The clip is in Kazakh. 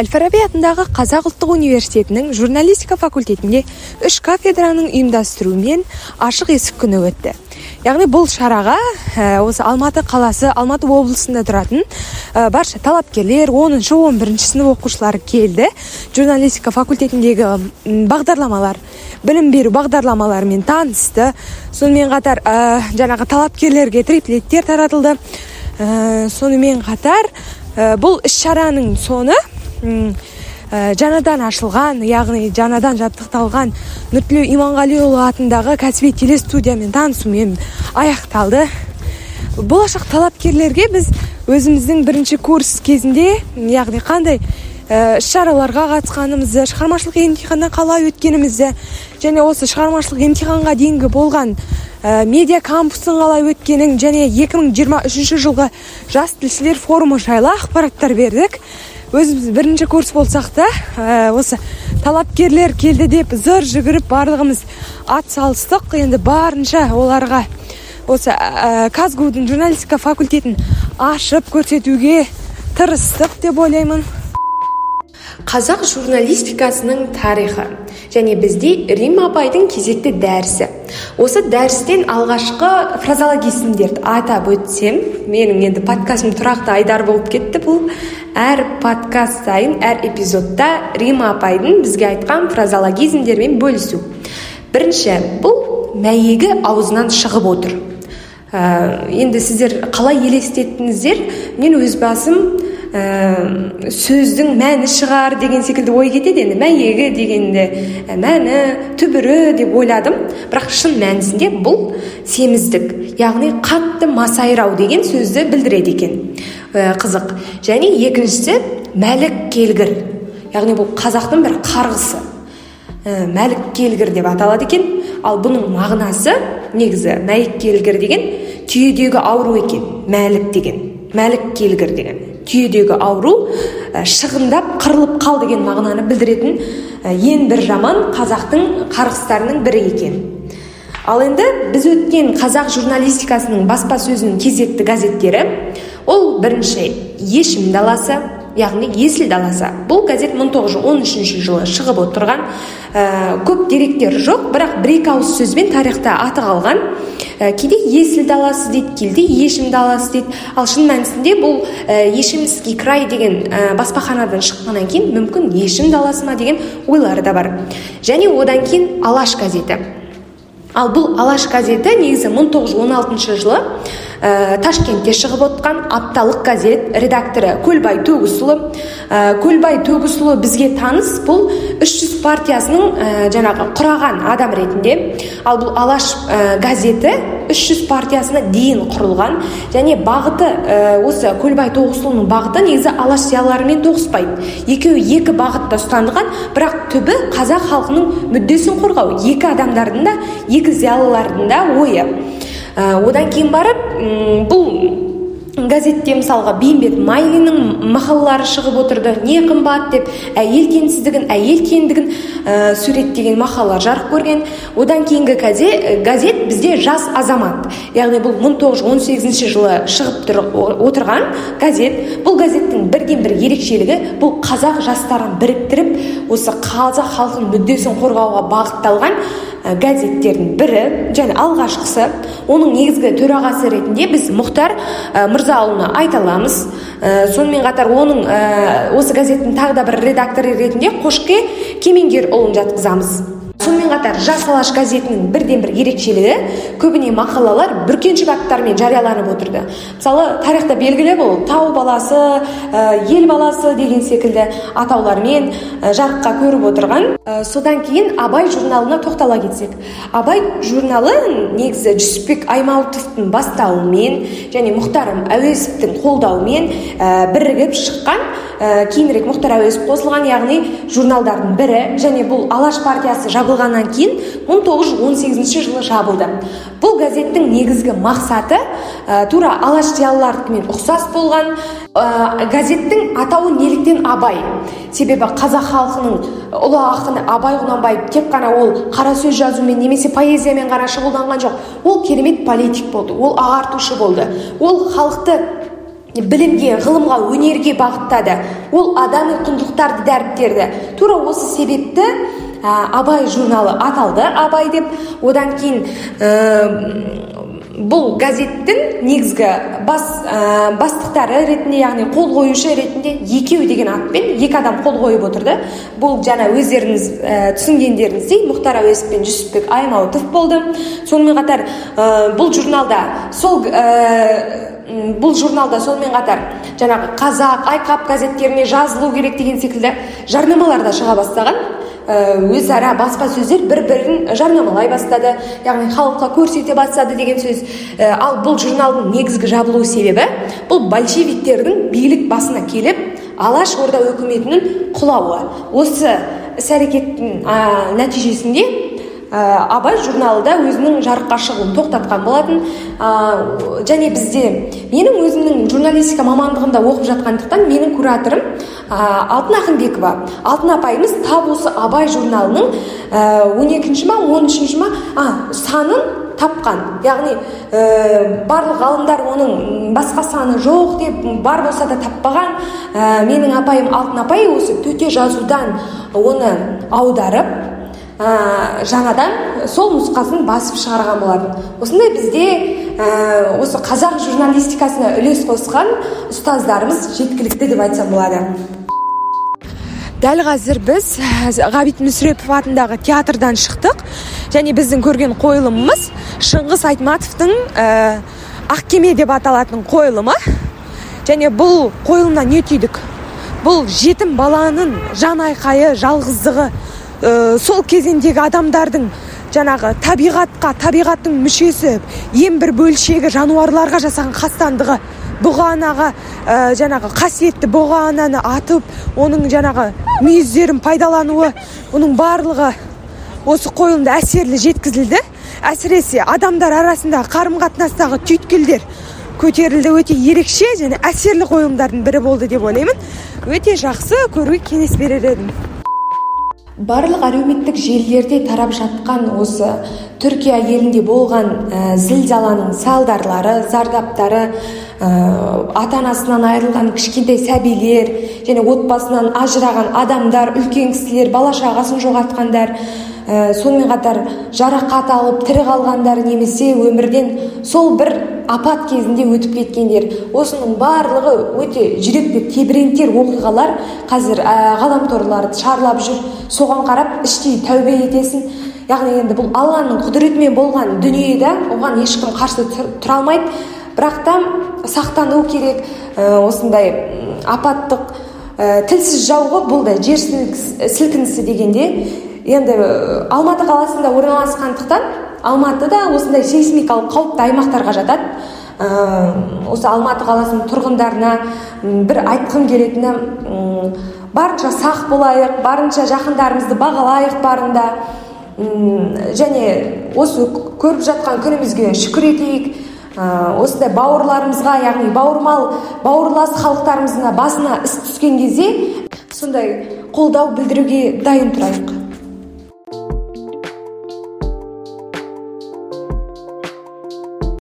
әл фараби атындағы қазақ ұлттық университетінің журналистика факультетінде үш кафедраның ұйымдастыруымен ашық есік күні өтті. Яғни бұл шараға ә, осы алматы қаласы алматы облысында тұратын ә, барша талапкерлер 10 он бірінші сынып оқушылары келді. Журналистика факультетіндегі бағдарламалар білім беру бағдарламаларымен танысты. Сонымен қатар ә, жаңағы талапкерлерге триплеттер таратылды. Ә, сонымен қатар ә, бұл іс шараның соңы жаңадан ашылған яғни жаңадан жабдықталған нұртілеу иманғалиұлы атындағы кәсіби телестудиямен танысумен аяқталды. Болашақ талапкерлерге біз өзіміздің бірінші курс кезінде яғни қандай ә, іс шараларға қатысқанымызды шығармашылық емтиханнан қалай өткенімізді және осы шығармашылық емтиханға дейінгі болған ә, медиа кампустың қалай өткенін және 2023 жылғы жас тілшілер форумы жайлы ақпараттар бердік. Өзіміз бірінші курс болсақ та ә, осы талапкерлер келді деп зыр жүгіріп барлығымыз ат салыстық. Енді барынша оларға осы ә, журналистика факультетін ашып көрсетуге тырыстық деп ойлаймын. Қазақ журналистикасының тарихы және бізде рим апайдың кезекті дәрісі. Осы дәрістен алғашқы фразологизмдерді атап өтсем менің енді подкастым тұрақты айдар болып кетті. Бұл әр подкаст сайын әр эпизодта рима апайдың бізге айтқан фразологизмдермен бөлісу. Бірінші бұл мәйегі аузынан шығып отыр. Ә, енді сіздер қалай елестеттіңіздер мен өз басым сөздің мәні шығар деген секілді ой кетеді енді. Мәйегі дегенде ә, мәні түбірі деп ойладым. Бірақ шын мәнісінде бұл семіздік яғни қатты масайрау деген сөзді білдіреді екен. Ә, қызық. Және екіншісі мәлік келгір яғни бұл қазақтың бір қарғысы. Ә, мәлік келгір деп аталады екен. Ал бұның мағынасы негізі мәйік келгір деген түйедегі ауру екен. Мәлік деген. Мәлік келгір деген. Түйедегі ауру шығындап қырылып қал деген мағынаны білдіретін ең бір жаман қазақтың қарғыстарының бірі екен. Ал енді біз өткен қазақ журналистикасының баспасөзінің кезекті газеттері ол бірінші ешім даласы. Яғни есіл даласы. Бұл газет 1913 жылы шығып отырған ә, көп деректер жоқ бірақ бір екі ауыз сөзбен тарихта аты қалған ә, кейде есіл даласы дейді кейде ешім даласы дейді. Ал шын мәнісінде бұл ә, ешімский край деген ә, баспаханадан шыққаннан кейін мүмкін ешім даласы ма деген ойлары да бар. Және одан кейін алаш газеті. Ал бұл алаш газеті негізі 1916 жылы ә, ташкентте шығып отқан апталық газет редакторы көлбай төгісұлы. Ә, көлбай төгісұлы бізге таныс. Бұл 300 партиясының ә, жаңағы құраған адам ретінде. Ал бұл алаш ә, газеті 300 партиясына дейін құрылған. Және бағыты ә, осы көлбай тоғысұлының бағыты негізі алаш зиялыларымен тоғыспайды. Екеуі екі бағытта ұстанған бірақ түбі қазақ халқының мүддесін қорғау. Екі адамдардың да екі зиялылардың да ойы. Одан кейін барып бұл газетте мысалға бейімбет майлиннің мақалалары шығып отырды. Не қымбат деп әйел теңсіздігін әйел теңдігін ә, суреттеген мақалалар жарық көрген. Одан кейінгі газет, газет бізде жас азамат яғни бұл 1918 жылы шығып тұр, отырған газет. Бұл газеттің бірден бір ерекшелігі бұл қазақ жастарын біріктіріп осы қазақ халқының мүддесін қорғауға бағытталған Э, газеттердің бірі және алғашқысы оның негізгі төрағасы ретінде біз мұхтар ә, мырзаұлына айта аламыз. Ә, сонымен қатар оның осы газеттің тағы да бір редакторы ретінде қошке кемеңгерұлын жатқызамыз. Сонымен қатар жас алаш газетінің бірден бір ерекшелігі көбіне мақалалар бүркеншік аттармен жарияланып отырды. Мысалы тарихта белгілі бұл тау баласы ә, ел баласы деген секілді атаулармен ә, жарыққа көріп отырған ә, содан кейін абай журналына тоқтала кетсек. Абай журналы негізі жүсіпбек аймауытовтың бастауымен және мұхтар әуезовтің қолдауымен ә, бірігіп шыққан ә, кейінірек мұхтар әуезов қосылған яғни журналдардың бірі. Және бұл алаш партиясы жабылғаннан кейін 1918 жылы жабылды. Бұл газеттің негізгі мақсаты ә, тура алаш зиялылардікімен ұқсас болған ә, газеттің атауы неліктен абай. Себебі қазақ халқының ұлы ақыны абай құнанбаев тек қана ол қара сөз жазумен немесе поэзиямен ғана шұғылданған жоқ. Ол керемет политик болды ол ағартушы болды. Ол халықты білімге ғылымға өнерге бағыттады. Ол адами құндылықтарды дәріптеді. Тура осы себепті абай журналы аталды абай деп. Одан кейін бұл газеттің негізгі бас ә, бастықтары ретінде яғни қол қоюшы ретінде екеу деген атпен екі адам қол қойып отырды. Бұл жаңа өздеріңіз ә, түсінгендеріңіздей мұхтар әуезов пен жүсіпбек аймауытов болды. Сонымен қатар ә, бұл журналда сол бұл журналда сонымен қатар жаңағы қазақ айқап газеттеріне жазылу керек деген секілді жарнамалар да шыға бастаған. Э, өзара баспасөздер бір бірін жарнамалай бастады. Яғни халыққа көрсете бастады деген сөз. Э, ал бұл журналдың негізгі жабылу себебі бұл большевиктердің билік басына келіп алаш орда өкіметінің құлауы. Осы іс әрекеттің нәтижесінде абай журналы да өзінің жарыққа шығуын тоқтатқан болатын. Ә, және бізде менің өзімнің журналистика мамандығында оқып жатқандықтан менің кураторым ә, алтын ақынбекова. Алтын апайымыз тап осы абай журналының он екінші ма он үшінші ма а, санын тапқан. Яғни ә, барлық ғалымдар оның басқа саны жоқ деп бар болса да таппаған. Ә, менің апайым алтын апай осы төте жазудан оны аударып ә, жаңадан сол нұсқасын басып шығарған болатын. Осындай бізде ә, осы қазақ журналистикасына үлес қосқан ұстаздарымыз жеткілікті деп айтсам болады. Дәл қазір біз ғабит мүсірепов атындағы театрдан шықтық. Және біздің көрген қойылымымыз шыңғыс айтматовтың ә, ақкеме деп аталатын қойылымы. Және бұл қойылымнан не түйдік? Бұл жетім баланың жан айқайы жалғыздығы ә, сол кезеңдегі адамдардың жаңағы табиғатқа табиғаттың мүшесі ең бір бөлшегі жануарларға жасаған қастандығы бұғанаға ә, жаңағы қасиетті бұғананы атып оның жаңағы мүйіздерін пайдалануы бұның барлығы осы қойылымда әсерлі жеткізілді. Әсіресе адамдар арасындағы қарым қатынастағы түйткілдер көтерілді өте ерекше және әсерлі қойылымдардың бірі болды деп ойлаймын. Өте жақсы көруге кеңес берер едім. Барлық әлеуметтік желілерде тарап жатқан осы түркия елінде болған ә, зілзаланың салдарлары зардаптары ә, ата анасынан айырылған кішкентай сәбилер және отбасынан ажыраған адамдар үлкен кісілер бала шағасын жоғалтқандар ә, сонымен қатар жарақат алып тірі қалғандар немесе өмірден сол бір апат кезінде өтіп кеткендер. Осының барлығы өте жүректі тебірентер оқиғалар. Қазір ә, ғаламторларды шарлап жүр. Соған қарап іштей тәубе етесің. Яғни енді бұл алланың құдіретімен болған дүние да оған ешкім қарсы тұра алмайды. Бірақ та сақтану керек. Ә, осындай апаттық ә, тілсіз жауғы бұл да жер сілкінісі дегенде. Енді алматы қаласында орналасқандықтан алматы да осындай сейсмикалық қауіпті аймақтарға жатады. Ә, осы алматы қаласының тұрғындарына бір айтқым келетіні барынша сақ болайық барынша жақындарымызды бағалайық барында. Және осы көріп жатқан күнімізге шүкір етейік. Ә, осындай бауырларымызға яғни бауырмал бауырлас халықтарымыздың басына іс түскен кезде сондай қолдау білдіруге дайын тұрайық.